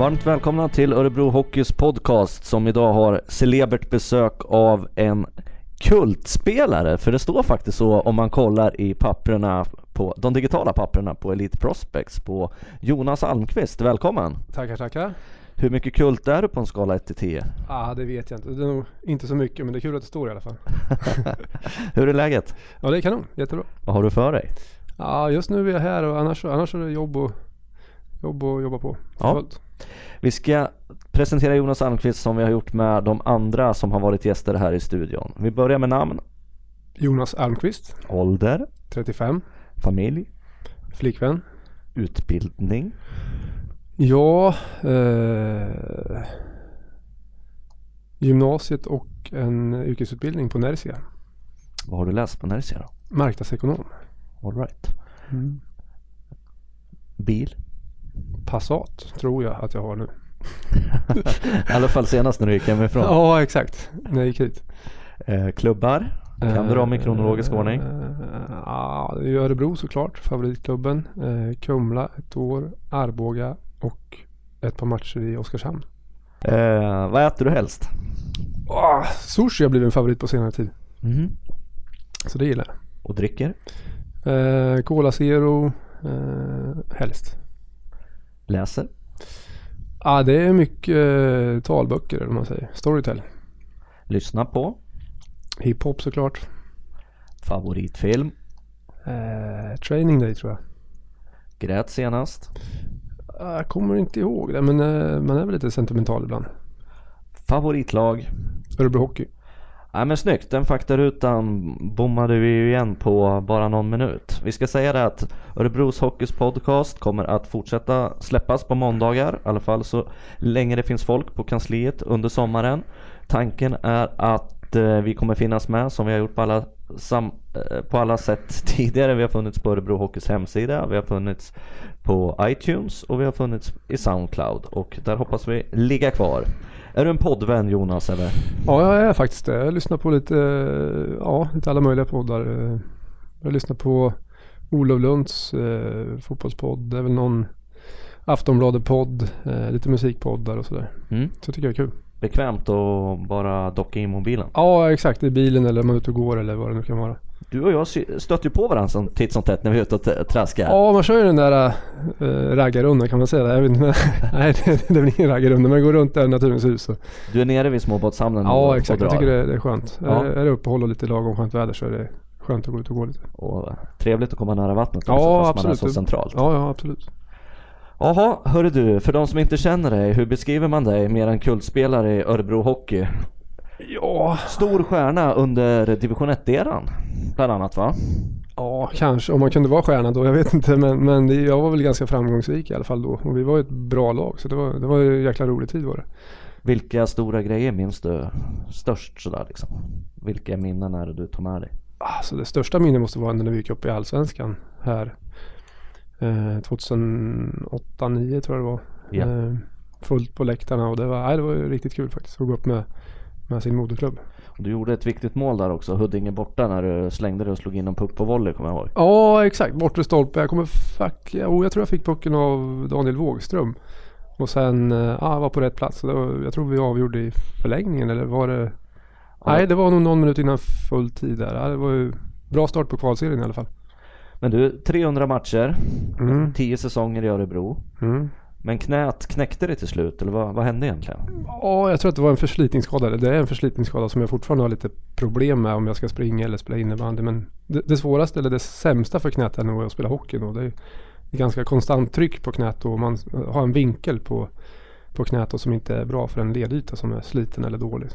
Varmt välkomna till Örebro Hockeys podcast som idag har celebert besök av en kultspelare, för det står faktiskt så om man kollar i papperna på de digitala papperna på Elite Prospects på Jonas Almqvist. Välkommen! Tackar, tackar. Hur mycket kult är du på en skala 1 till 10? Ah, det vet jag inte. Det är nog inte så mycket men det är kul att det står i alla fall. Hur är läget? Ja det är kanon, jättebra. Vad har du för dig? Ja ah, just nu är jag här och annars, annars är det jobb och jobb att jobba på. Ja. Fullt. Vi ska presentera Jonas Almqvist som vi har gjort med de andra som har varit gäster här i studion. Vi börjar med namn, Jonas Almqvist, ålder, 35, familj, flickvän. utbildning, Ja, eh, gymnasiet och en yrkesutbildning på Nersia. vad har du läst på Nersia då? Marknadsekonom. All right. Mm. Bil? Passat tror jag att jag har nu. I alla fall senast när du gick hemifrån. Ja exakt, när jag gick hit. Eh, klubbar? Kan du dem i kronologisk ordning? Eh, Ja, det är Örebro såklart, favoritklubben. Eh, Kumla ett år, Arboga och ett par matcher i Oskarshamn. Eh, vad äter du helst? Oh, sushi har blivit en favorit på senare tid. Mhm. Så det gillar Och dricker? jag. Eh, Cola Zero eh, helst. Läser? Ja, det är mycket eh, talböcker eller vad man säger. Storytel. Lyssnar på? Hiphop såklart. Favoritfilm? Eh, training Day tror jag. Grät senast? Jag kommer inte ihåg det men eh, man är väl lite sentimental ibland. Favoritlag? Örebro Hockey. Ja, men snyggt, den faktarutan bommade vi ju igen på bara någon minut. Vi ska säga det att Örebros Hockeys podcast kommer att fortsätta släppas på måndagar, i alla fall så länge det finns folk på kansliet under sommaren. Tanken är att eh, vi kommer finnas med som vi har gjort på alla, sam, eh, på alla sätt tidigare. Vi har funnits på Örebro Hockeys hemsida, vi har funnits på iTunes och vi har funnits i Soundcloud och där hoppas vi ligga kvar. Är du en poddvän Jonas eller? Ja, jag är faktiskt det. Jag lyssnar på lite, eh, ja, lite alla möjliga poddar. Eh, Jag lyssnar på Olof Lunds eh, fotbollspodd. Väl någon Aftonbladet-podd, eh, lite musikpoddar och sådär. Mm? Så jag tycker jag är kul. Bekvämt att bara docka in mobilen. Ja, exakt. I bilen eller om man är ute och går eller vad det nu kan vara. Du och jag stöter ju på varandra titt som tätt när vi är ute och traskar. Ja, man kör ju den där äh, raggarrundan kan man säga det. Jag vet inte, nej, det, det väl ingen raggarrunda. Man går runt där i Naturens hus. Och, Du är nere vid småbåtshamnen och, ja, exakt. och Jag tycker det, det är skönt. Ja. Är, är det uppehåll och lite lagom skönt väder så är det skönt att gå ut och gå lite. Och trevligt att komma nära vattnet också Ja, fast man är absolut. så centralt. Ja, ja, absolut. Jaha, hörru du, för de som inte känner dig, hur beskriver man dig mer än kultspelare i Örebro Hockey? Ja, Stor stjärna under division 1-eran, bland annat va? Ja, kanske. Om man kunde vara stjärna då. Jag vet inte. Men, men det, jag var väl ganska framgångsrik i alla fall då. Och vi var ett bra lag. Så det var, det var ju en jäkla rolig tid var det. Vilka stora grejer minns du störst sådär liksom? Vilka minnen är det du tar med dig? Alltså det största minnet måste vara när vi gick upp i Allsvenskan här. Eh, 2008-2009 tror jag det var. Ja. Eh, fullt på läktarna och det var, nej, det var riktigt kul faktiskt. Att gå upp med, med sin moderklubb. Du gjorde ett viktigt mål där också, Huddinge borta när du slängde dig och slog in en puck på volley kommer jag ihåg. Ja, exakt. Bortre stolpe. Jag kommer fuck, oh, jag tror jag fick pucken av Daniel Wågström. Och sen, eh, ja, jag var på rätt plats. Jag tror vi avgjorde i förlängningen eller var det? Ja. Nej, det var nog någon minut innan full tid där. Det var ju bra start på kvalserien i alla fall. Men du, 300 matcher, Mm. 10 säsonger i Örebro. Mm. Men knät knäckte det till slut, eller vad, vad hände egentligen? Ja, jag tror att det var en förslitningsskada. Det är en förslitningsskada som jag fortfarande har lite problem med om jag ska springa eller spela innebandy. Men det, det svåraste eller det sämsta för knät är nog att spela hockey. Då. Det är ganska konstant tryck på knät och man har en vinkel på, på knät som inte är bra för en ledyta som är sliten eller dålig.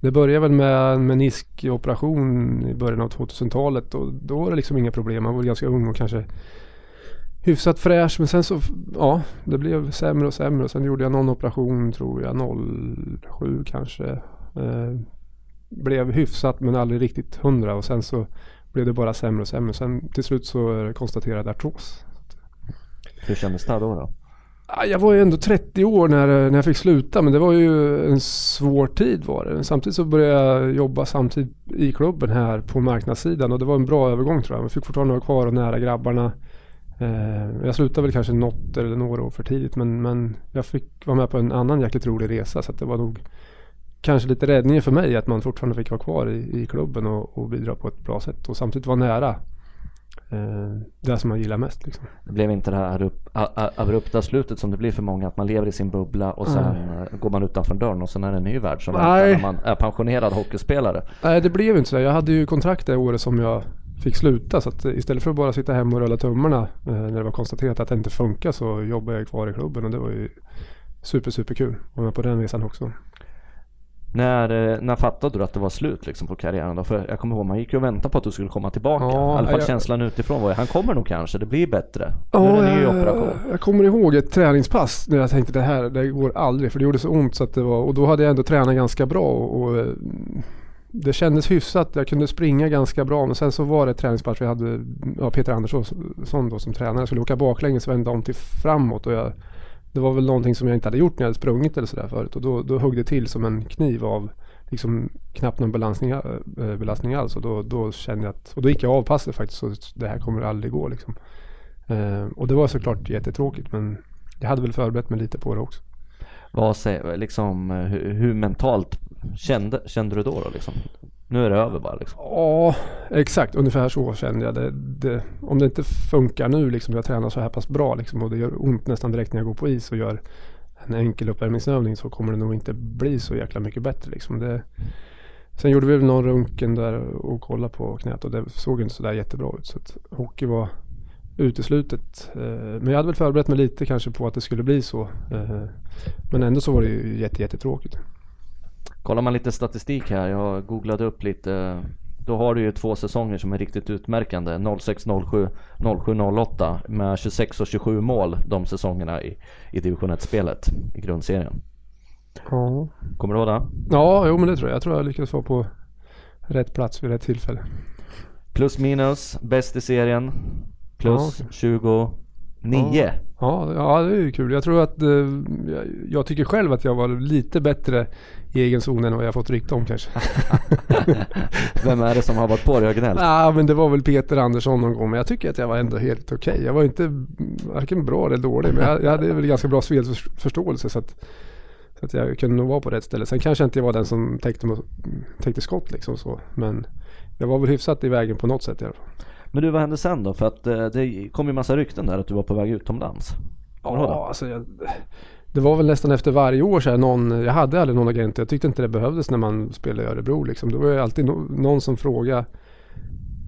Det började väl med en meniskoperation i början av 2000-talet och då var det liksom inga problem. Man var ganska ung och kanske hyfsat fräsch men sen så, ja, det blev sämre och sämre och sen gjorde jag någon operation tror jag 07 kanske. Eh, blev hyfsat men aldrig riktigt hundra och sen så blev det bara sämre och sämre. Sen till slut så är det konstaterad artros. Hur kändes det då? då? Jag var ju ändå 30 år när, när jag fick sluta men det var ju en svår tid var det. Samtidigt så började jag jobba samtidigt i klubben här på marknadssidan och det var en bra övergång tror jag. Man fick fortfarande vara kvar och nära grabbarna. Eh, jag slutade väl kanske något eller några år för tidigt men, men jag fick vara med på en annan jäkligt rolig resa så det var nog kanske lite räddningen för mig att man fortfarande fick vara kvar i, i klubben och, och bidra på ett bra sätt och samtidigt vara nära eh, det som man gillar mest. Liksom. Det blev inte det här abrupta slutet som det blir för många, att man lever i sin bubbla och sen Nej. går man utanför dörren och sen är det en ny värld som väntar när man är pensionerad hockeyspelare. Nej, det blev inte så. Jag hade ju kontrakt det året som jag fick sluta. Så att istället för att bara sitta hemma och rulla tummarna eh, när det var konstaterat att det inte funkar så jobbade jag kvar i klubben och det var ju super, super kul. att vara med på den resan också. När, eh, när fattade du att det var slut liksom på karriären då? För jag kommer ihåg, man gick ju och väntade på att du skulle komma tillbaka. Ja, I alla fall jag... känslan utifrån var ju, han kommer nog kanske, det blir bättre. Ja, nu är det en ny operation. Jag kommer ihåg ett träningspass när jag tänkte det här, det går aldrig. För det gjorde så ont så att det var, och då hade jag ändå tränat ganska bra. Och, och eh, det kändes hyfsat. Jag kunde springa ganska bra. Men sen så var det ett träningspass. Vi hade ja, Peter Andersson då, som tränare. Jag skulle åka baklänges och vända om till framåt. Och jag, det var väl någonting som jag inte hade gjort när jag hade sprungit eller sådär förut. Och då, då högg det till som en kniv av liksom knappt någon belastning, eh, belastning alls. Och då, då kände jag att, och då gick jag av passet faktiskt. Så det här kommer aldrig gå liksom. Eh, och det var såklart jättetråkigt. Men jag hade väl förberett mig lite på det också. Vad säger, liksom, eh, hur, hur mentalt kände, kände du då, då liksom? Nu är det över bara liksom. Ja, exakt. Ungefär så kände jag det. det om det inte funkar nu liksom, jag tränar så här pass bra liksom, och det gör ont nästan direkt när jag går på is och gör en enkel uppvärmningsövning så kommer det nog inte bli så jäkla mycket bättre liksom. Det, sen gjorde vi väl någon röntgen där och kollade på knät och det såg inte sådär jättebra ut. Så att hockey var uteslutet. Eh, men jag hade väl förberett mig lite kanske på att det skulle bli så. Eh, men ändå så var det ju jätte, jättetråkigt. Kollar man lite statistik här, jag googlade upp lite. Då har du ju två säsonger som är riktigt utmärkande. 06-07, 07-08 med 26 och 27 mål de säsongerna i, i division 1-spelet i grundserien. Ja. Kommer du ihåg det? Ja, jo men det tror jag. Jag tror jag lyckades vara på rätt plats vid rätt tillfälle. Plus minus, bäst i serien. Plus ja, okay. 29. Ja. Ja, det är ju kul. Jag tror att eh, jag, tycker själv att jag var lite bättre i egen zon än vad jag fått rykte om kanske. Vem är det som har varit på dig och gnällt? Ja, men det var väl Peter Andersson någon gång. Men jag tycker att jag var ändå helt okej. Okay. Jag var inte varken bra eller dålig. Men jag, jag hade väl ganska bra spelförståelse. Så att, så att jag kunde nog vara på rätt ställe. Sen kanske inte jag var den som täckte, täckte skott liksom så. Men jag var väl hyfsat i vägen på något sätt i alla fall. Men du, vad hände sen då? För att eh, det kom ju massa rykten där att du var på väg utomlands. Ja, alltså jag, det var väl nästan efter varje år så här, någon, jag hade aldrig någon agent. Jag tyckte inte det behövdes när man spelade i Örebro liksom. Det var ju alltid no, någon som frågade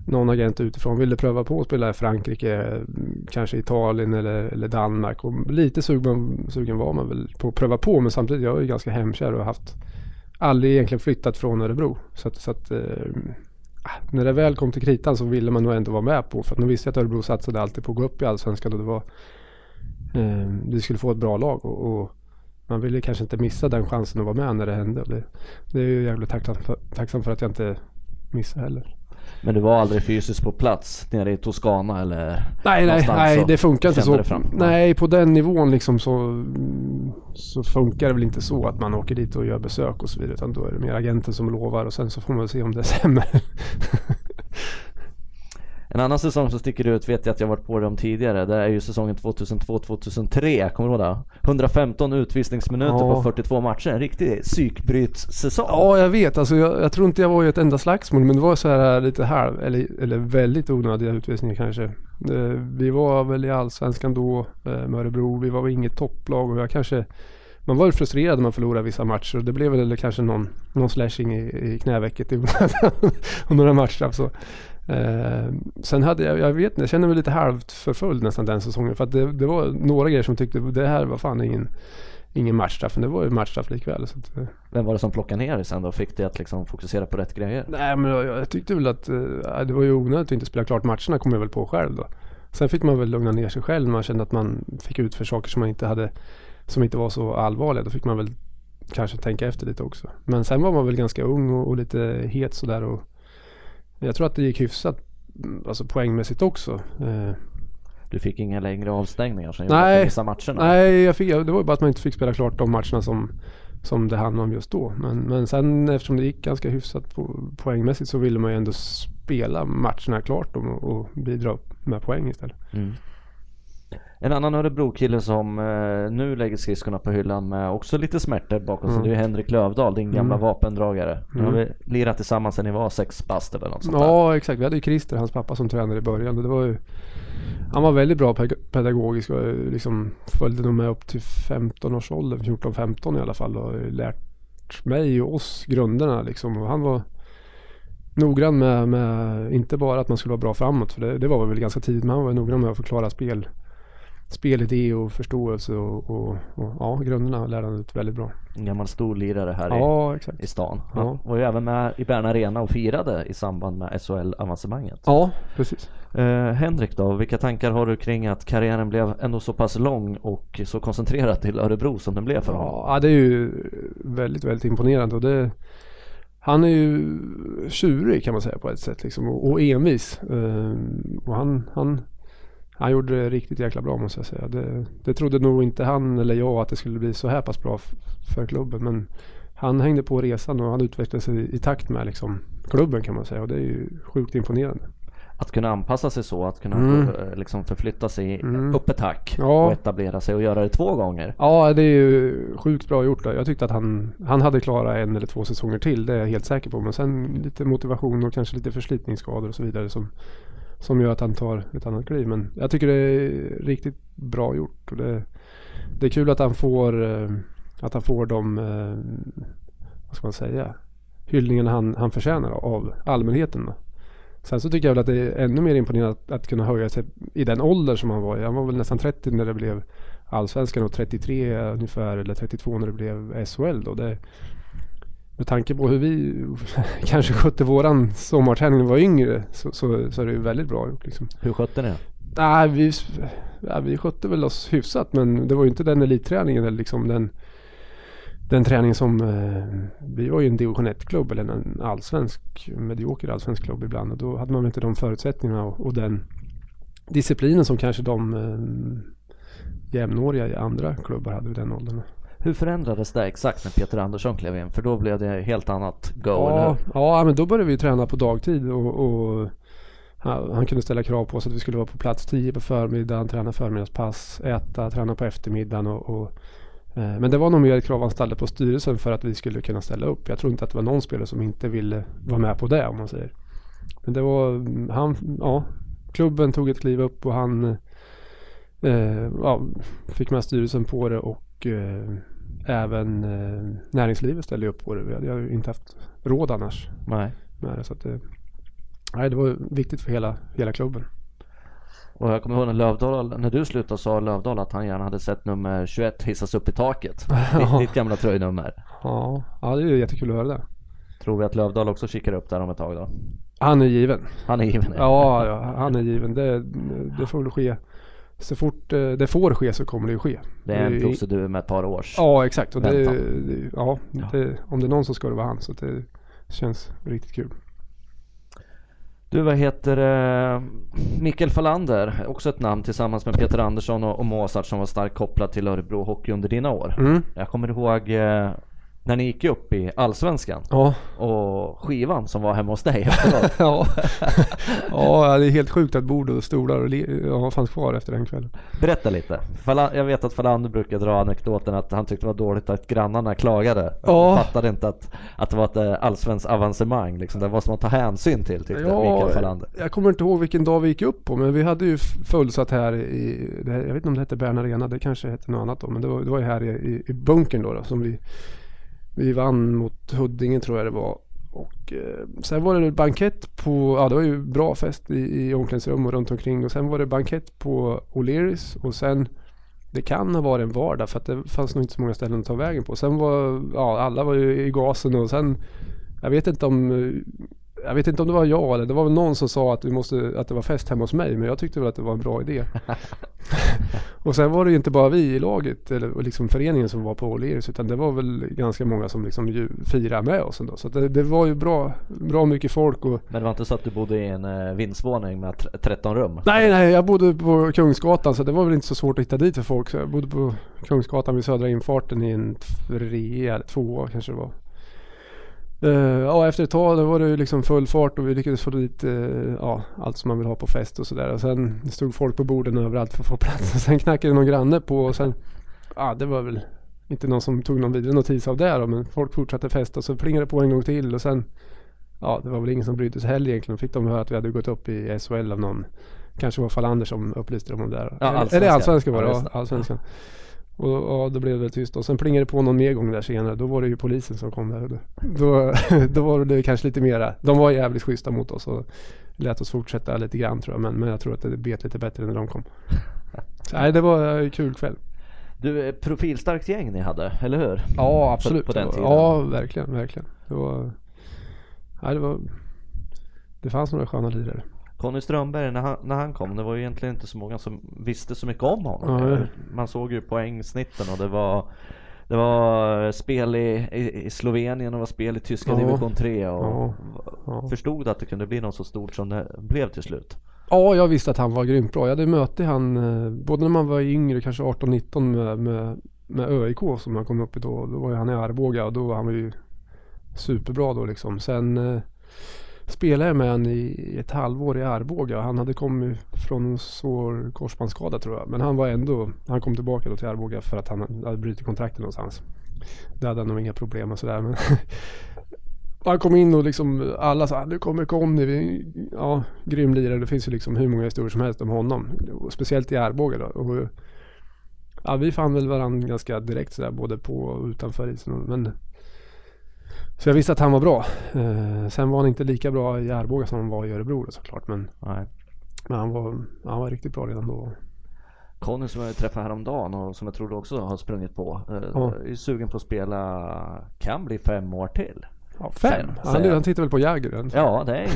någon agent utifrån. Ville pröva på att spela i Frankrike, kanske Italien eller, eller Danmark. Och lite sugen, sugen var man väl på att pröva på. Men samtidigt, jag är ju ganska hemkär och har haft aldrig egentligen flyttat från Örebro. Så att, så att eh, när det väl kom till kritan så ville man nog ändå vara med på. För att man visste att Örebro satsade alltid på att gå upp i Allsvenskan. Och det var, eh, vi skulle få ett bra lag. Och, och, man ville kanske inte missa den chansen att vara med när det hände. Det, det är jag jävligt tacksam för, tacksam för att jag inte missade heller. Men du var aldrig fysiskt på plats nere i Toscana eller? Nej, nej, nej det funkar inte så. Nej, på den nivån liksom så, så funkar det väl inte så att man åker dit och gör besök och så vidare. Utan då är det mer agenten som lovar och sen så får man se om det stämmer. En annan säsong som sticker ut vet jag att jag varit på dem tidigare. Det är ju säsongen 2002-2003, kommer du ihåg det? 115 utvisningsminuter ja. på 42 matcher. En riktig psykbrytssäsong. Ja, jag vet. Alltså, jag, jag, tror inte jag var i ett enda slagsmål, men det var så här lite halv, eller, eller väldigt onödiga utvisningar kanske. Eh, vi var väl i Allsvenskan då eh, med Örebro. Vi var väl inget topplag och jag kanske man var frustrerad när man förlorade vissa matcher och det blev väl kanske någon, någon slashing i, i knävecket i och några matcher. Så. Eh, sen hade jag, jag vet inte, jag kände mig lite halvt förföljd nästan den säsongen. För att det, det var några grejer som tyckte det här var fan ingen, ingen matchstraff. Men det var ju matchstraff likväl. Så att, eh. Vem var det som plockade ner dig sen då? Fick dig att liksom fokusera på rätt grejer? Nej men jag, jag tyckte väl att eh, det var ju onödigt att inte spela klart matcherna kom jag väl på själv då. Sen fick man väl lugna ner sig själv. Man kände att man fick ut för saker som man inte hade som inte var så allvarliga. Då fick man väl kanske tänka efter lite också. Men sen var man väl ganska ung och, och lite het sådär. Och, jag tror att det gick hyfsat alltså poängmässigt också. Eh, du fick inga längre avstängningar som gjorde att du missade matcherna? Nej, jag fick, det var ju bara att man inte fick spela klart de matcherna som, som det handlade om just då. Men, men sen eftersom det gick ganska hyfsat på, poängmässigt så ville man ju ändå spela matcherna klart och, och bidra med poäng istället. Mm. En annan Örebro-kille som eh, nu lägger skridskorna på hyllan med också lite smärtor bakom sig, Mm. det är Henrik Lövdahl, din gamla Mm. vapendragare. Nu har vi lirat tillsammans sen ni var sex bast eller något sånt där. Ja exakt, vi hade ju Christer, hans pappa som tränare i början det var ju Han var väldigt bra pedagogisk och eh, liksom följde nog med upp till 15 års ålder, 14-15 i alla fall och lärt mig och oss grunderna liksom och han var noggrann med, med, inte bara att man skulle vara bra framåt för det, det var väl ganska tidigt men han var noggrann med att förklara spel spelidé och förståelse och, och, och ja, grunderna lärde han ut väldigt bra. En gammal stor lirare här i, Ja, exakt. i stan. Han Ja. var ju även med i Bern Arena och firade i samband med SHL-avancemanget. Ja, precis. Eh, Henrik då, vilka tankar har du kring att karriären blev ändå så pass lång och så koncentrerad till Örebro som den blev för honom? Ja, det är ju väldigt, väldigt imponerande och det han är ju tjurig kan man säga på ett sätt liksom och, och envis. Ehm, och han, han, han gjorde det riktigt jäkla bra måste jag säga. Det, det trodde nog inte han eller jag att det skulle bli så här pass bra för klubben. Men han hängde på resan och han utvecklade sig i takt med liksom, klubben kan man säga. Och det är ju sjukt imponerande. Att kunna anpassa sig så, att kunna Mm. eh, liksom förflytta sig Mm. upp ett hack Ja. och etablera sig och göra det två gånger. Ja, det är ju sjukt bra gjort. Då. Jag tyckte att han, han hade klarat en eller två säsonger till. Det är jag helt säker på. Men sen lite motivation och kanske lite förslitningsskador och så vidare som, som gör att han tar ett annat kliv. Men jag tycker det är riktigt bra gjort. Och det, det är kul att han får, eh, att han får de, eh, vad ska man säga, hyllningarna han, han förtjänar av allmänheten. Sen så tycker jag väl att det är ännu mer imponerande att, att kunna höja sig i den ålder som han var i. Han var väl nästan 30 när det blev Allsvenskan och 33 ungefär eller 32 när det blev SHL då. Det, med tanke på hur vi kanske skötte våran sommarträning när vi var yngre så, så, så är det ju väldigt bra gjort liksom. Hur skötte ni det? Nej, vi, ja, vi skötte väl oss hyfsat men det var ju inte den elitträningen eller liksom den den träning som eh, vi var ju en division 1-klubb eller en allsvensk medioker allsvensk klubb ibland och då hade man väl inte de förutsättningarna och, och den disciplinen som kanske de eh, jämnåriga i andra klubbar hade vid den åldern. Hur förändrades det exakt när Peter Andersson klev in? För då blev det helt annat go, Ja, ja, men då började vi träna på dagtid och, och han, han kunde ställa krav på oss att vi skulle vara på plats 10 på förmiddagen, träna förmiddagspass, äta, träna på eftermiddagen och, och eh, men det var nog mer ett krav han ställde på styrelsen för att vi skulle kunna ställa upp. Jag tror inte att det var någon spelare som inte ville vara med på det om man säger. Men det var, han, ja, klubben tog ett kliv upp och han eh, ja, fick med styrelsen på det och eh, även eh, näringslivet ställde upp på det. Vi hade ju inte haft råd annars Nej. med det. Så att det, nej, det var viktigt för hela, hela klubben. Och jag kommer ihåg när Lövdahl, när du slutade sa Lövdahl att han gärna hade sett nummer 21 hissas upp i taket. Ditt, ditt gamla tröjnummer. Ja, ja, det är ju jättekul att höra det. Tror vi att Lövdahl också kikar upp där om ett tag då? Han är given. Han är given. Ja, ja han är given. Det, det får väl ske. Så fort eh, det får ske så kommer det ju ske. Det är en procedur med ett par års. Ja, exakt. Och det, ja, det, om det är någon så ska det vara han. Så det känns riktigt kul. Du, vad heter eh, Mikael Fallander, också ett namn tillsammans med Peter Andersson och, och Mozart som var starkt kopplad till Örebro Hockey under dina år. Mm. Jag kommer ihåg eh, när ni gick upp i Allsvenskan Ja. och skivan som var hemma hos dig efteråt. ja. ja, det är helt sjukt att bord och stolar och ja, fanns kvar efter den kvällen. Berätta lite. Jag vet att Fallander brukar dra anekdoten att han tyckte det var dåligt att grannarna klagade. Ja. Han fattade inte att, att det var ett eh, allsvenskt avancemang. Liksom. Det var som att ta hänsyn till tyckte Mikael Fallander. jag kommer inte ihåg vilken dag vi gick upp på men vi hade ju fullsatt här i, jag vet inte om det hette Bern Arena, det kanske hette något annat då men det var, det var ju här i, i, i bunkern då, då som vi, vi vann mot Huddinge tror jag det var. Och eh, sen var det bankett på, ja det var ju bra fest i, i omklädningsrum och runt omkring och sen var det bankett på O'Learys och sen det kan ha varit en vardag för att det fanns nog inte så många ställen att ta vägen på. Sen var, ja alla var ju i gasen och sen jag vet inte om eh, jag vet inte om det var jag eller det var väl någon som sa att, vi måste, att det var fest hemma hos mig men jag tyckte väl att det var en bra idé. och sen var det ju inte bara vi i laget eller liksom föreningen som var på O'Learys utan det var väl ganska många som liksom firade med oss ändå. Så det, det var ju bra, bra mycket folk och Men det var inte så att du bodde i en eh, vindsvåning med tre- 13 rum? Nej, nej, jag bodde på Kungsgatan så det var väl inte så svårt att hitta dit för folk. Så jag bodde på Kungsgatan vid södra infarten i en trea eller tvåa kanske det var. Uh, ja, efter ett tag då var det ju liksom full fart och vi lyckades få dit uh, ja, allt som man vill ha på fest och sådär. Och sen stod folk på borden överallt för att få plats. Och sen knackade någon granne på och sen, ja det var väl inte någon som tog någon vidare notis av det då, men folk fortsatte festa och så plingade det på en gång till och sen, ja det var väl ingen som brydde sig heller egentligen. Fick de höra att vi hade gått upp i SHL av någon, kanske var Fallander som upplyste dem om det där. Ja, allsvenskan. Eller allsvenskan var det, Ja, ja, allsvenskan. Och, och då blev det väl tyst och sen plingade det på någon mer gång där senare. Då var det ju polisen som kom där. Då, då, var det kanske lite mera. De var jävligt schyssta mot oss och lät oss fortsätta lite grann tror jag. Men, men jag tror att det bet lite bättre när de kom. Så, nej, det var en kul kväll. Du, eh, profilstarkt gäng ni hade, eller hur? Ja, absolut. på den tiden. Ja, verkligen, verkligen. Det var, nej, det var, det fanns några sköna lirare. Conny Strömberg, när han, när han kom, det var ju egentligen inte så många som visste så mycket om honom. Nej. Man såg ju poängsnitten och det var det var spel i, i, i Slovenien och var spel i tyska Ja. division 3 och Ja. Ja. förstod att det kunde bli något så stort som det blev till slut. Ja, jag visste att han var grymt bra. Jag hade möte han, eh, både när man var yngre, kanske 18-19 med, med, med ÖIK som han kom upp i då. Då var han i Arboga och då var han ju superbra då liksom. Sen eh, spelade jag med honom i ett halvår i Arboga. Han hade kommit från en svår korsbandsskada tror jag. Men han var ändå, han kom tillbaka då till Arboga för att han hade brutit kontraktet någonstans. Det hade han nog inga problem med sådär. Men han kom in och liksom alla sa nu kommer Conny, ja grym lirare. Det finns ju liksom hur många historier som helst om honom. Och Speciellt i Arboga då. Och, ja, vi fann väl varandra ganska direkt sådär både på och utanför isen. Men, så jag visste att han var bra. Eh, sen var han inte lika bra i Arboga som han var i Örebro då, såklart. Men, Nej. men han, var, han var riktigt bra redan då. Conny som jag träffade häromdagen och som jag tror du också har sprungit på. Eh, Ja. är sugen på att spela, kan bli fem år till. Ja, fem. Säger- Han, han tittar väl på Jäger? den. Ja, det är,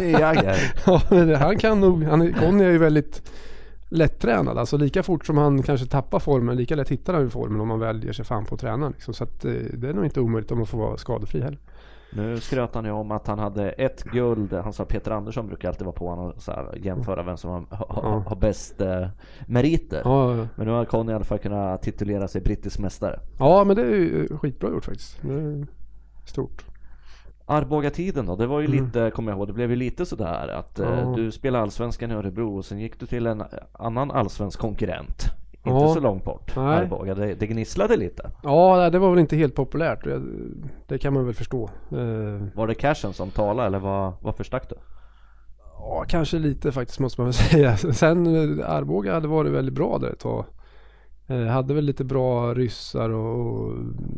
det är Jagger. Ja, han kan nog, han, är- Conny är ju väldigt lättränad. Alltså lika fort som han kanske tappar formen, lika lätt hittar han formen om man väl ger sig fan på att träna. Liksom. Så att, eh, det är nog inte omöjligt om man får vara skadefri heller. Nu skröt han ju om att han hade ett guld. Han sa Peter Andersson brukar alltid vara på honom och så här, jämföra vem som har, har, har bäst eh, meriter. Ja, ja. Men nu har Conny i alla fall kunnat titulera sig brittisk mästare. ja, men det är ju skitbra gjort faktiskt. Det är stort. Arboga-tiden då, det var ju Mm. lite, kommer jag ihåg, det blev ju lite sådär att eh, Ja. du spelade allsvenskan i Örebro och sen gick du till en annan allsvensk konkurrent. Inte Ja. så långt bort, Nej. Arboga. Det, det gnisslade lite. Ja, det var väl inte helt populärt. Det, det kan man väl förstå. Eh, Var det cashen som talade eller vad, varför stack du? Ja, kanske lite faktiskt måste man väl säga. Sen eh, Arboga hade varit väldigt bra där ett tag. Eh, hade väl lite bra ryssar och, och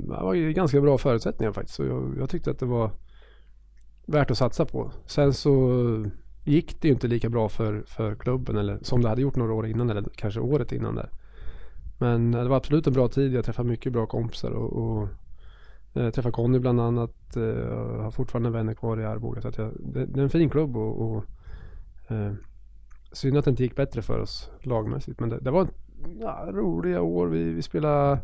det var ju ganska bra förutsättningar faktiskt. Så jag, jag tyckte att det var värt att satsa på. Sen så gick det ju inte lika bra för, för klubben eller som det hade gjort några år innan eller kanske året innan där. Men det var absolut en bra tid. Jag träffade mycket bra kompisar och, och eh, träffade Conny bland annat. Jag har fortfarande vänner kvar i Arboga. Så att jag, det, det är en fin klubb och, och Eh, synd att det inte gick bättre för oss lagmässigt. Men det, det var ja, roliga år. Vi, vi spelade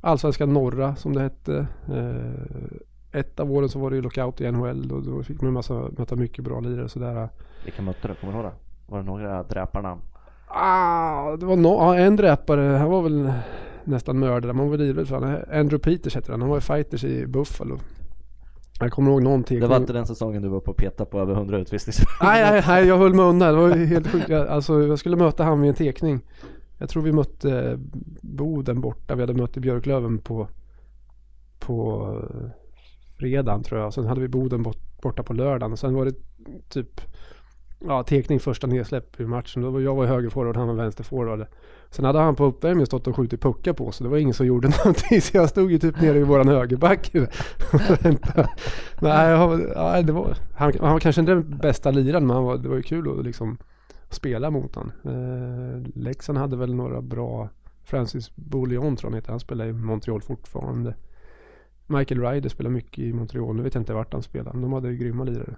Allsvenskan norra som det hette. Eh, ett av åren så var det ju lockout i NHL och då fick man massa, möta mycket bra lirare sådär. Vilka mötte du? Kommer du ihåg det? Var det några dräparnamn? Ah, det var no, en dräpare. Han var väl nästan mördare. Man var livrädd för honom. Andrew Peters hette han. Han var i fighters i Buffalo. Jag kommer ihåg någonting. Det var inte den säsongen du var på peta på över 100 utvisnings... Nej, nej, nej, jag höll mig undan. Det var ju helt sjukt. Jag, alltså, jag skulle möta han vid en tekning. Jag tror vi mötte Boden borta. Vi hade mött i Björklöven på, på fredagen tror jag. Sen hade vi Boden bort, borta på lördagen. Och sen var det typ ja, tekning första nedsläpp i matchen. Då var jag var högerforward, han var vänsterforward. Sen hade han på uppvärmningen stått och skjutit puckar på så det var ingen som gjorde någonting. Så jag stod ju typ nere i våran högerback. Nej, ja, det var, han, han var kanske inte den bästa liraren men han var, det var ju kul att liksom spela mot honom. Eh, Leksand hade väl några bra Francis Bouillon tror jag han heter. Han spelar i Montreal fortfarande. Michael Ryder spelar mycket i Montreal. Nu vet jag inte vart han spelar. Men de hade ju grymma lirare.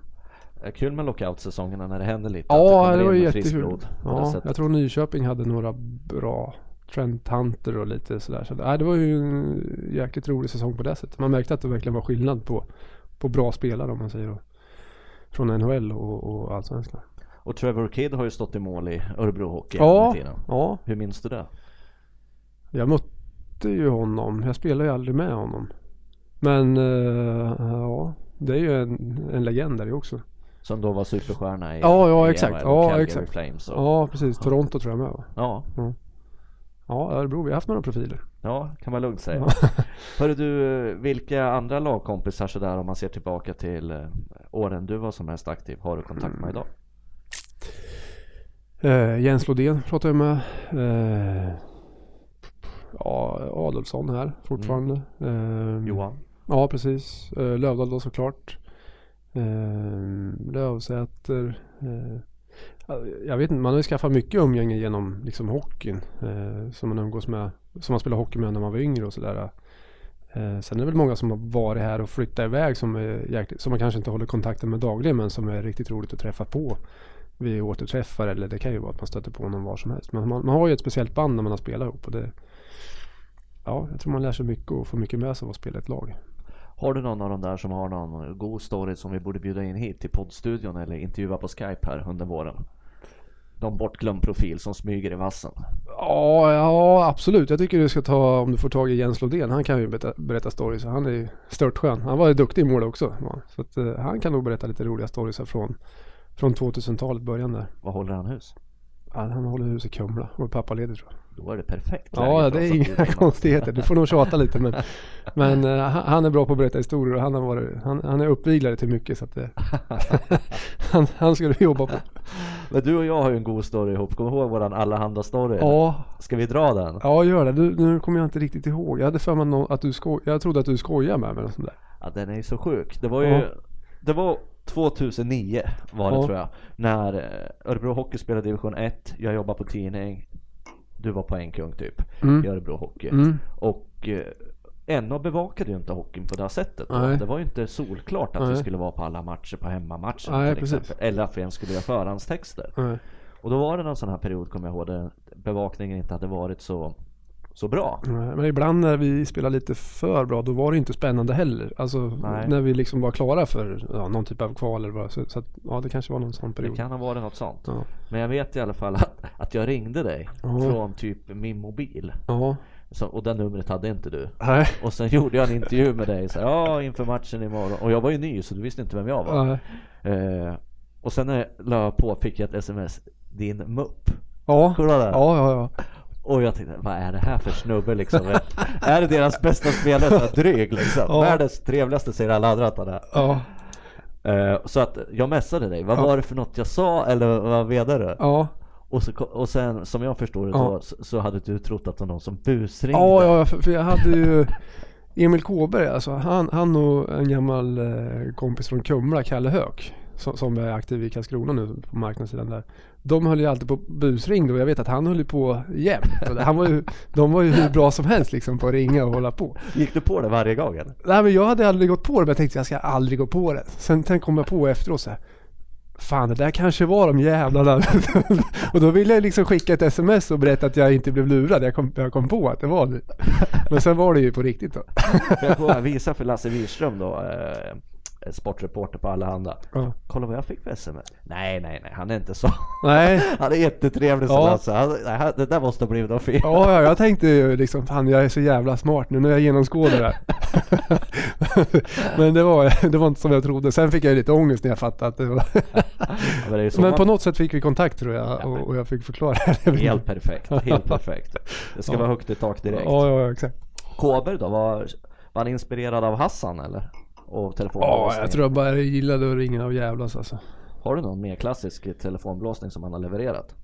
Eh, Kul med lockout-säsongerna när det händer lite. Ja, kommer det var ju jättekul. det Ja, jag tror Nyköping hade några bra Trent Hunter och lite sådär. Så, nej, det var ju en jäkligt rolig säsong på det sättet. Man märkte att det verkligen var skillnad på, på bra spelare om man säger då. Från NHL och, och Allsvenskan. Och Trevor Kidd har ju stått i mål i Örebro Hockey Ja. tiden. Ja, Hur minns du det? jag mötte ju honom. Jag spelade ju aldrig med honom. Men eh, ja, det är ju en, en legend där ju också. Som då var superstjärna i Ja, ja i exakt. Ja, Calgary exakt. Flames och, Ja, precis. Toronto tror jag med va? ja. Ja, Örebro, vi har haft några profiler. Ja, kan man lugnt säga. Hörru du, vilka andra lagkompisar sådär om man ser tillbaka till eh, åren du var som mest aktiv, har du kontakt med idag? Eh, Jens Lodén pratar jag med. Eh, ja, Adolfsson här fortfarande. Eh, Johan? Ja, precis. Eh, Lövdahl då såklart. Eh, Lövsäter. Eh, jag vet inte, man har ju skaffat mycket umgänge genom liksom hockeyn. Eh, som man umgås med. Som man spelade hockey med när man var yngre och sådär. Eh, sen är det väl många som har varit här och flyttat iväg som, är jäkligt, som man kanske inte håller kontakten med dagligen men som är riktigt roligt att träffa på vid återträffar eller det kan ju vara att man stöter på någon var som helst. Men man, man har ju ett speciellt band när man har spelat ihop och det Ja, jag tror man lär sig mycket och får mycket med sig av att spela i ett lag. Har du någon av dem där som har någon god story som vi borde bjuda in hit till poddstudion eller intervjua på Skype här under våren? Någon bortglömd profil som smyger i vassen. Ja, ja absolut. Jag tycker du ska ta, om du får tag i Jens Lodén, han kan ju berätta, berätta stories. Han är ju störtskön. Han var duktig i mål också. va. Så att, eh, han kan nog berätta lite roliga stories från, från 2000-talet början där. Var håller han hus? Ja, han håller hus i Kumla och är pappaledig tror jag. Då är det perfekt Ja, det är inga konstigheter. Du får nog tjata lite men, men eh, han är bra på att berätta historier och han, har varit, han, han är uppviglare till mycket så att det, han, han ska du jobba på. Men du och jag har ju en god story ihop. Kommer du ihåg våran allehanda story? Ja, Ska vi dra den? ja gör det. Du, nu kommer jag inte riktigt ihåg. Jag hade för mig att du sko- jag trodde att du skojade med mig eller sånt där. Ja, den är ju så sjuk. Det var ju Ja. Det var 2009 var det Ja. tror jag. När eh, Örebro Hockey spelade division 1. Jag jobbade på tidning. Du var poängkung typ Mm. i Örebro Hockey. Mm. Och eh, NA bevakade ju inte hockeyn på det här sättet. Det var ju inte solklart att vi Nej. skulle vara på alla matcher på hemmamatchen Nej, till precis. exempel. Eller att vi ens skulle göra förhandstexter. Nej. Och då var det någon sån här period kommer jag ihåg där bevakningen inte hade varit så, så bra. Men ibland när vi spelar lite för bra då var det inte spännande heller. Alltså Nej. när vi liksom var klara för ja, någon typ av kval eller vad. Så, så att, ja det kanske var någon sån Det period. kan ha varit något sånt. Ja. Men jag vet i alla fall att, att jag ringde dig Ja. från typ min mobil. Ja. Så, och det numret hade inte du. Nej. Och sen gjorde jag en intervju med dig så ja inför matchen imorgon. Och jag var ju ny så du visste inte vem jag var. Eh, och sen när jag la på fick jag ett sms. Din mupp. Ja. Ihåg det? Ja, ja, ja. Och jag tänkte, vad är det här för snubbe liksom? är det deras bästa spelare? Så här dryg liksom? Ja. Världens trevligaste säger alla andra att han är. Ja. Eh, så att jag messade dig. Vad Ja. var det för något jag sa eller vad menade du? Ja. Och, så, och sen som jag förstår det då så, så hade du trott att det var någon som busringde. Ja, ja, för, för jag hade ju Emil Kåberg, alltså han, han och en gammal eh, kompis från Kumla, Kalle Höök, som, som är aktiv i Karlskrona nu på marknadssidan där. De höll ju alltid på busringde och jag vet att han höll ju på jämt. Han var ju, de var ju hur bra som helst liksom på att ringa och hålla på. Gick du på det varje gång eller? Nej men jag hade aldrig gått på det men jag tänkte jag ska aldrig gå på det. Sen, sen kom jag på efteråt så här. Fan det där kanske var de jävlarna. och då ville jag liksom skicka ett sms och berätta att jag inte blev lurad. Jag kom, jag kom på att det var det. Men sen var det ju på riktigt då. Jag jag visade för Lasse Wirström då, eh, sportreporter på Allehanda. Ja. Kolla vad jag fick för sms. Nej, nej, nej, han är inte så. Nej, Han är jättetrevlig Ja. Lasse. Han, nej, det där måste ha blivit något fel. ja, ja, jag tänkte ju liksom fan jag är så jävla smart nu när jag genomskådar det här. Men det var, det var inte som jag trodde. Sen fick jag lite ångest när jag fattade att det var. Men, det Men man- på något sätt fick vi kontakt tror jag och, och jag fick förklara. Helt perfekt, helt perfekt. Det ska Ja. vara högt i tak direkt. Ja, ja, exakt. Kåber då, var, var han inspirerad av Hassan eller? Och Ja, telefonblåsning? jag tror jag bara gillade att ringa och jävlas alltså. Har du någon mer klassisk telefonblåsning som han har levererat?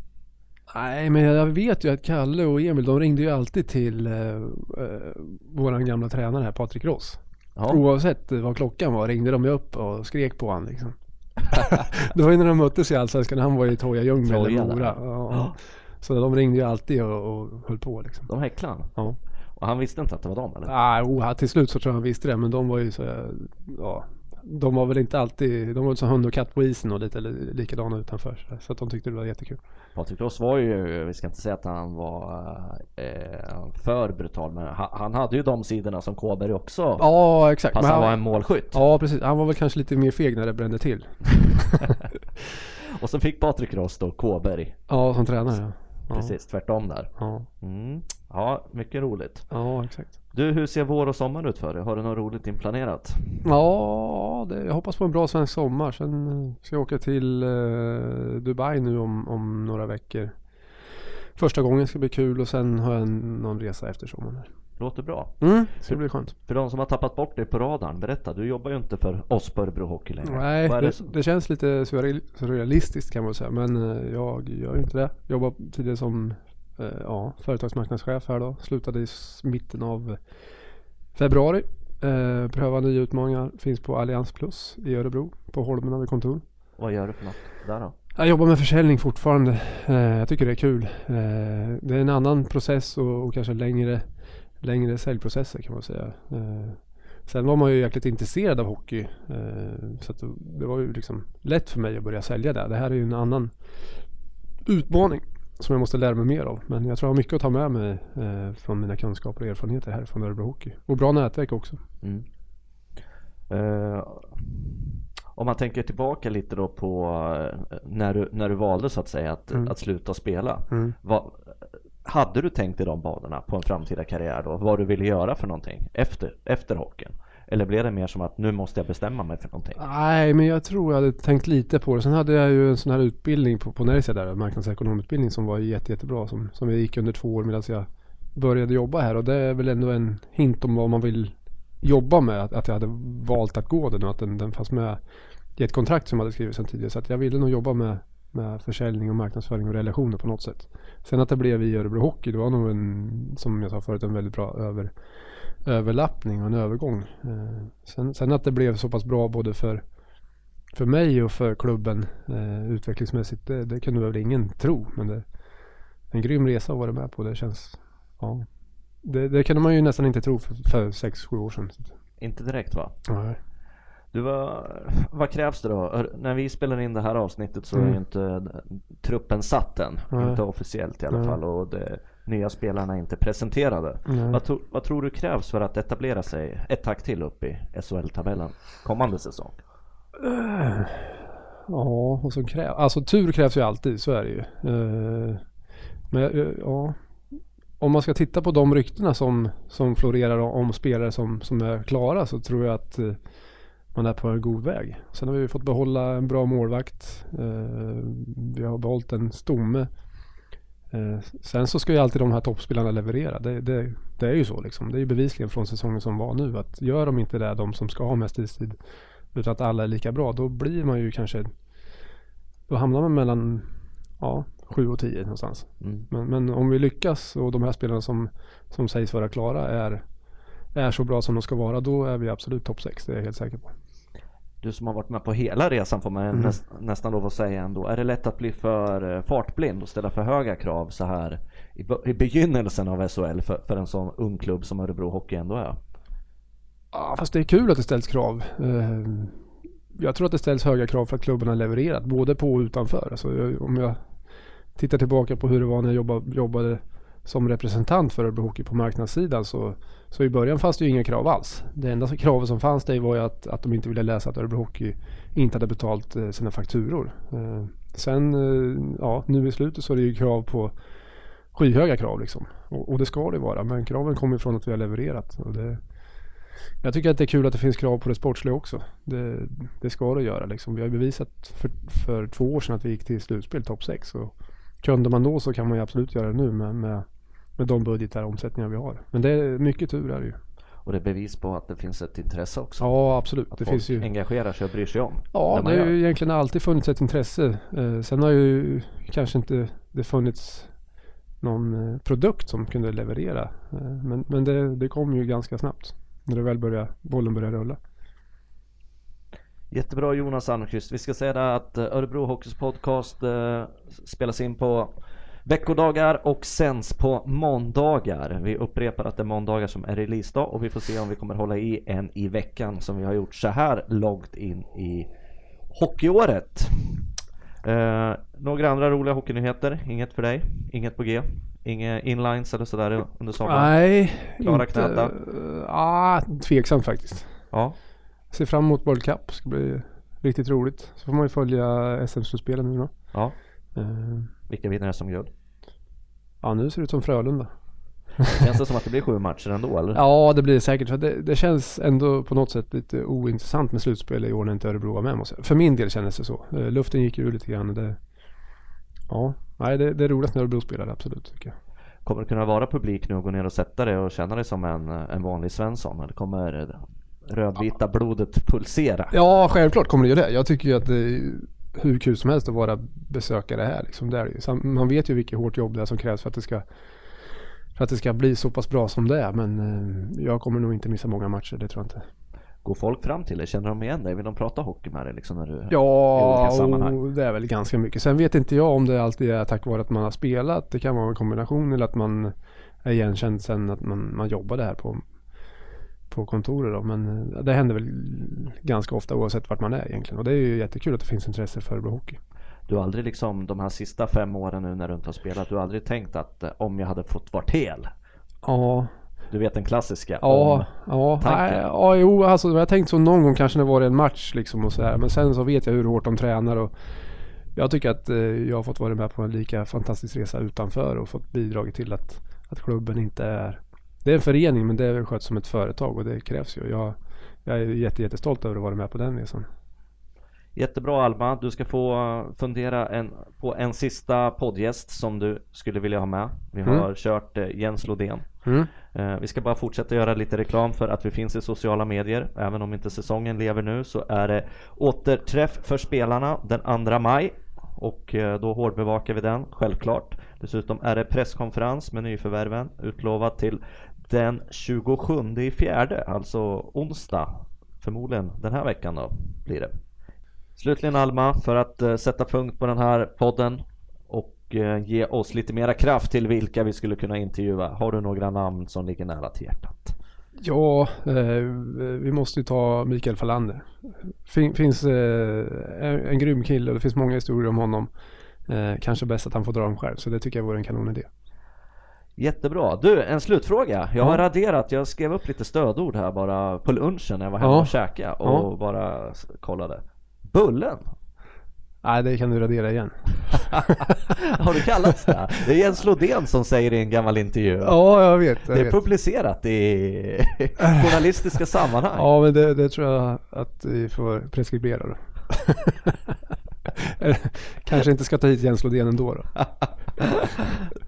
Nej, men jag vet ju att Kalle och Emil, de ringde ju alltid till eh, eh, våran gamla tränare här, Patrik Ross. Ja, Oavsett vad klockan var ringde de ju upp och skrek på honom liksom. det var ju när de möttes i Allsvenskan, han var i Toja Ljungby eller. Mora. Ja. Så de ringde ju alltid och, och höll på liksom. de häcklade. Ja. Och han visste inte att det var dem eller? Ah, oh, till slut så tror jag han visste det, men de var ju så, ja. De var väl inte alltid, de var som hund och katt på isen och lite li- likadana utanför. Så, att de tyckte det var jättekul. Patrik Ross var ju, vi ska inte säga att han var eh, för brutal, men han, han hade ju de sidorna som Kåberg också. Ja, exakt. Fast Men han var han, en målskytt. ja, precis. Han var väl kanske lite mer feg när det brände till. Och så fick Patrik Ross då Kåberg. Ja, som tränare. Precis, tvärtom där. Ja. Mm. Ja, mycket roligt. Ja, exakt. Du, hur ser vår och sommar ut för dig? Har du något roligt inplanerat? Ja, det, jag hoppas på en bra svensk sommar. Sen ska jag åka till eh, Dubai nu om, om några veckor. Första gången ska bli kul och sen har jag en, någon resa efter sommaren. Låter bra. Mm, det ska bli skönt. För de som har tappat bort dig på radarn, berätta. Du jobbar ju inte för oss på Örebro Hockey längre. Nej, det det, känns lite surreal- surrealistiskt kan man säga. Men eh, jag gör ju inte det. Jobbar tidigare som eh, ja, företagsmarknadschef här då. Slutade i mitten av februari. Eh, pröva nya utmaningar. Finns på Allians Plus i Örebro. På Holmen har vi kontor. Vad gör du för något där då? Jag jobbar med försäljning fortfarande. Eh, jag tycker det är kul. Eh, det är en annan process och, och kanske längre, längre säljprocesser kan man säga. Eh, sen var man ju jäkligt intresserad av hockey. Eh, så det, var ju liksom lätt för mig att börja sälja det. Det här är ju en annan utmaning som jag måste lära mig mer av. Men jag tror jag har mycket att ta med mig eh, från mina kunskaper och erfarenheter här från Örebro Hockey. Och bra nätverk också. Mm. Eh, om man tänker tillbaka lite då på eh, när du, när du valde så att säga att, Mm. att sluta spela. Mm. Vad, hade du tänkt i de banorna på en framtida karriär då? Vad du ville göra för någonting efter, efter hockeyn? Eller blev det mer som att nu måste jag bestämma mig för någonting? Nej, men jag tror jag hade tänkt lite på det. Sen hade jag ju en sån här utbildning på, på Närsia där, marknadsekonomutbildning som var jätte, jättebra. Som, som jag gick under två år medan jag började jobba här. Och det är väl ändå en hint om vad man vill jobba med. Att, att jag hade valt att gå den och att den, den fanns med i ett kontrakt som jag hade skrivit sedan tidigare. Så att jag ville nog jobba med, med försäljning och marknadsföring och relationer på något sätt. Sen att det blev i Örebro Hockey, det var nog en, som jag sa förut, en väldigt bra över, överlappning och en övergång. Eh, sen, sen att det blev så pass bra både för, för mig och för klubben eh, utvecklingsmässigt, det, det kunde väl ingen tro. Men det en grym resa att vara med på. Det känns, ja. Det, det kunde man ju nästan inte tro för, för sex sju år sedan. Inte direkt va? Nej. Du, vad, vad krävs det då? När vi spelar in det här avsnittet så är Mm. ju inte truppen satt än. Nej. Inte officiellt i alla Nej. fall och de nya spelarna är inte presenterade. Vad, tro, vad tror du krävs för att etablera sig ett tack till upp i SHL-tabellen kommande säsong? Ja, och så krävs, alltså tur krävs ju alltid, så är det ju. Eh, men eh, ja, om man ska titta på de ryktena som, som florerar om spelare som, som är klara så tror jag att eh, man är på en god väg. Sen har vi fått behålla en bra målvakt. Eh, vi har behållit en stomme. Eh, sen så ska ju alltid de här toppspelarna leverera. Det, det, det är ju så liksom. Det är ju bevisligen från säsongen som var nu att gör de inte det, de som ska ha mest istid, utan att alla är lika bra, då blir man ju kanske då hamnar man mellan ja, 7 och 10 någonstans. Mm. Men, men om vi lyckas och de här spelarna som, som sägs vara klara är, är så bra som de ska vara, då är vi absolut topp 6. Det är jag helt säker på. Du som har varit med på hela resan får man Mm. näst, nästan lov att säga ändå. Är det lätt att bli för eh, fartblind och ställa för höga krav så här i, i begynnelsen av SHL för, för en sån ung klubb som Örebro Hockey ändå är? Ja, fast det är kul att det ställs krav. Eh, Jag tror att det ställs höga krav för att klubben har levererat, både på och utanför. Alltså, om jag tittar tillbaka på hur det var när jag jobbade, jobbade som representant för Örebro Hockey på marknadssidan så, så i början fanns det ju inga krav alls. Det enda kravet som fanns det var ju att, att de inte ville läsa att Örebro Hockey inte hade betalt eh, sina fakturor. Eh, sen, eh, ja, nu i slutet så är det ju krav på skyhöga krav liksom. Och, och det ska det vara. Men kraven kommer från att vi har levererat. Och det, jag tycker att det är kul att det finns krav på det sportsliga också. Det, det ska det göra liksom. Vi har ju bevisat för, för två år sedan att vi gick till slutspel topp 6. Kunde man då så kan man ju absolut göra det nu med, med, med de budgetar och omsättningar vi har. Men det är mycket tur är det ju. Och det är bevis på att det finns ett intresse också. Ja absolut. Att Det folk finns ju. engagerar sig och bryr sig om. Ja, det har ju egentligen alltid funnits ett intresse. Eh, sen har ju kanske inte det funnits någon eh, produkt som kunde leverera. Eh, men men det, det kom ju ganska snabbt. När det väl började, bollen började rulla. Jättebra Jonas Almqvist. Vi ska säga det att Örebro Hockeys podcast eh, spelas in på veckodagar och sänds på måndagar. Vi upprepar att det är måndagar som är releasedag och vi får se om vi kommer hålla i en i veckan som vi har gjort så här långt in i hockeyåret. Eh, några andra roliga hockeynyheter? Inget för dig? Inget på G? Inga inlines eller sådär under sommaren? Nej, Klara inte. knäta? eh, ah, tveksamt faktiskt. Ja. Ser fram emot World Cup. Ska bli riktigt roligt. Så får man ju följa SM-slutspelen nu då. ja. Eh, Vilka vinner SM-guld? ja, nu ser det ut som Frölunda. Känns det som att det blir sju matcher ändå eller? Ja, det blir det säkert. För det, det känns ändå på något sätt lite ointressant med slutspel i år när inte Örebro var med. Måste jag. För min del kändes det så. Eh, Luften gick ur lite grann. Det, ja, nej, det, det är roligt när Örebro spelar, absolut. Tycker jag. Kommer det kunna vara publik nu och gå ner och sätta dig och känna dig som en, en vanlig Svensson? Eller kommer rödvita blodet pulsera? Ja, självklart kommer det ju det. Jag tycker ju att det hur kul som helst att vara besökare här. Liksom. Det Man vet ju vilket hårt jobb det är som krävs för att det ska för att det ska bli så pass bra som det är. Men eh, jag kommer nog inte missa många matcher, det tror jag inte. Går folk fram till dig? Känner de igen dig? Vill de prata hockey med dig liksom när du... Ja, det är väl ganska mycket. Sen vet inte jag om det alltid är tack vare att man har spelat. Det kan vara en kombination eller att man är igenkänd sen att man, man jobbade här på, på kontoret. Då. Men eh, det händer väl ganska ofta oavsett vart man är egentligen. Och det är ju jättekul att det finns intresse för Örebro Hockey. Du har aldrig liksom de här sista fem åren nu när du inte har spelat, du har aldrig tänkt att eh, om jag hade fått varit hel? Ja, Du vet den klassiska? ja, ja, nej, ja, jo, alltså jag har tänkt så någon gång kanske när det var en match liksom och så här. Men sen så vet jag hur hårt de tränar och jag tycker att eh, jag har fått vara med på en lika fantastisk resa utanför och fått bidragit till att, att klubben inte är Det är en förening men det är sköts som ett företag och det krävs ju. Jag, jag är jätte, jättestolt över att vara med på den resan. Jättebra Alma, du ska få fundera en, på en sista poddgäst som du skulle vilja ha med. Vi har Mm. kört eh, Jens Lodén. Mm. Eh, vi ska bara fortsätta göra lite reklam för att vi finns i sociala medier. Även om inte säsongen lever nu så är det återträff för spelarna den 2 maj. Och eh, då hårdbevakar vi den, självklart. Dessutom är det presskonferens med nyförvärven utlovat till den 27 i fjärde, alltså onsdag. Förmodligen den här veckan då blir det. Slutligen Alma, för att eh, sätta punkt på den här podden och eh, ge oss lite mera kraft till vilka vi skulle kunna intervjua. Har du några namn som ligger nära till hjärtat? Ja, eh, vi måste ju ta Mikael Falander. Fin, finns eh, en, en grym kille och det finns många historier om honom. Eh, kanske bäst att han får dra dem själv, så det tycker jag vore en kanonidé. Jättebra. Du, en slutfråga. Jag Ja. har raderat, jag skrev upp lite stödord här bara på lunchen när jag var hemma Ja. och käkade och Ja. bara kollade. Bullen? Nej, det kan du radera igen. Har du kallats det? Det är Jens Lodén som säger i en gammal intervju. Ja, jag vet. Jag Det är vet. publicerat i journalistiska sammanhang. Ja, men det, det tror jag att vi får preskribera då. Kanske inte ska ta hit Jens Lodén ändå då.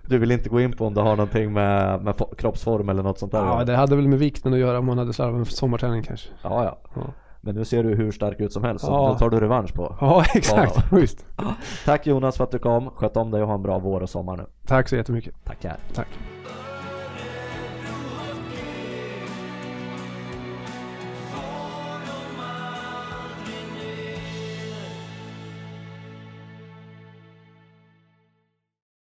Du vill inte gå in på om det har någonting med, med fo- kroppsform eller något sånt där? Ja, det hade väl med vikten att göra om man hade slarvat med sommarträning kanske. ja, ja. Ja, Men nu ser du hur stark ut som helst, så Ja. nu tar du revansch på. ja exakt. Ja. Visst. Tack Jonas för att du kom. Sköt om dig och ha en bra vår och sommar nu. Tack så jättemycket. Tackar. Tack.